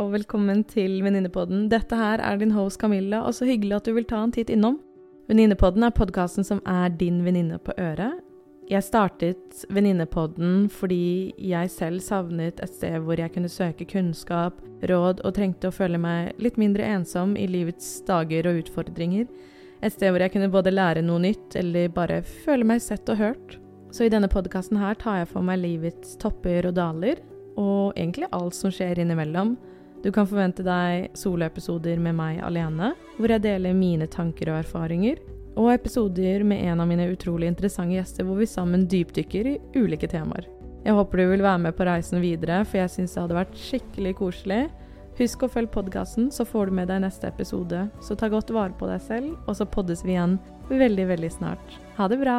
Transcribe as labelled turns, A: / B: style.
A: og velkommen til Venninnepodden. Dette her er din host Camilla, og så hyggelig at du vil ta en titt innom. Venninnepodden er podkasten som er din venninne på øret. Jeg startet Venninnepodden fordi jeg selv savnet et sted hvor jeg kunne søke kunnskap, råd og trengte å føle meg litt mindre ensom i livets dager og utfordringer. Et sted hvor jeg kunne både lære noe nytt eller bare føle meg sett og hørt. Så i denne podkasten her tar jeg for meg livets topper og daler, og egentlig alt som skjer innimellom. Du kan forvente deg soloepisoder med meg alene, hvor jeg deler mine tanker og erfaringer, og episoder med en av mine utrolig interessante gjester hvor vi sammen dypdykker i ulike temaer. Jeg håper du vil være med på reisen videre, for jeg syns det hadde vært skikkelig koselig. Husk å følge podkasten, så får du med deg neste episode. Så ta godt vare på deg selv, og så poddes vi igjen veldig, veldig snart. Ha det bra!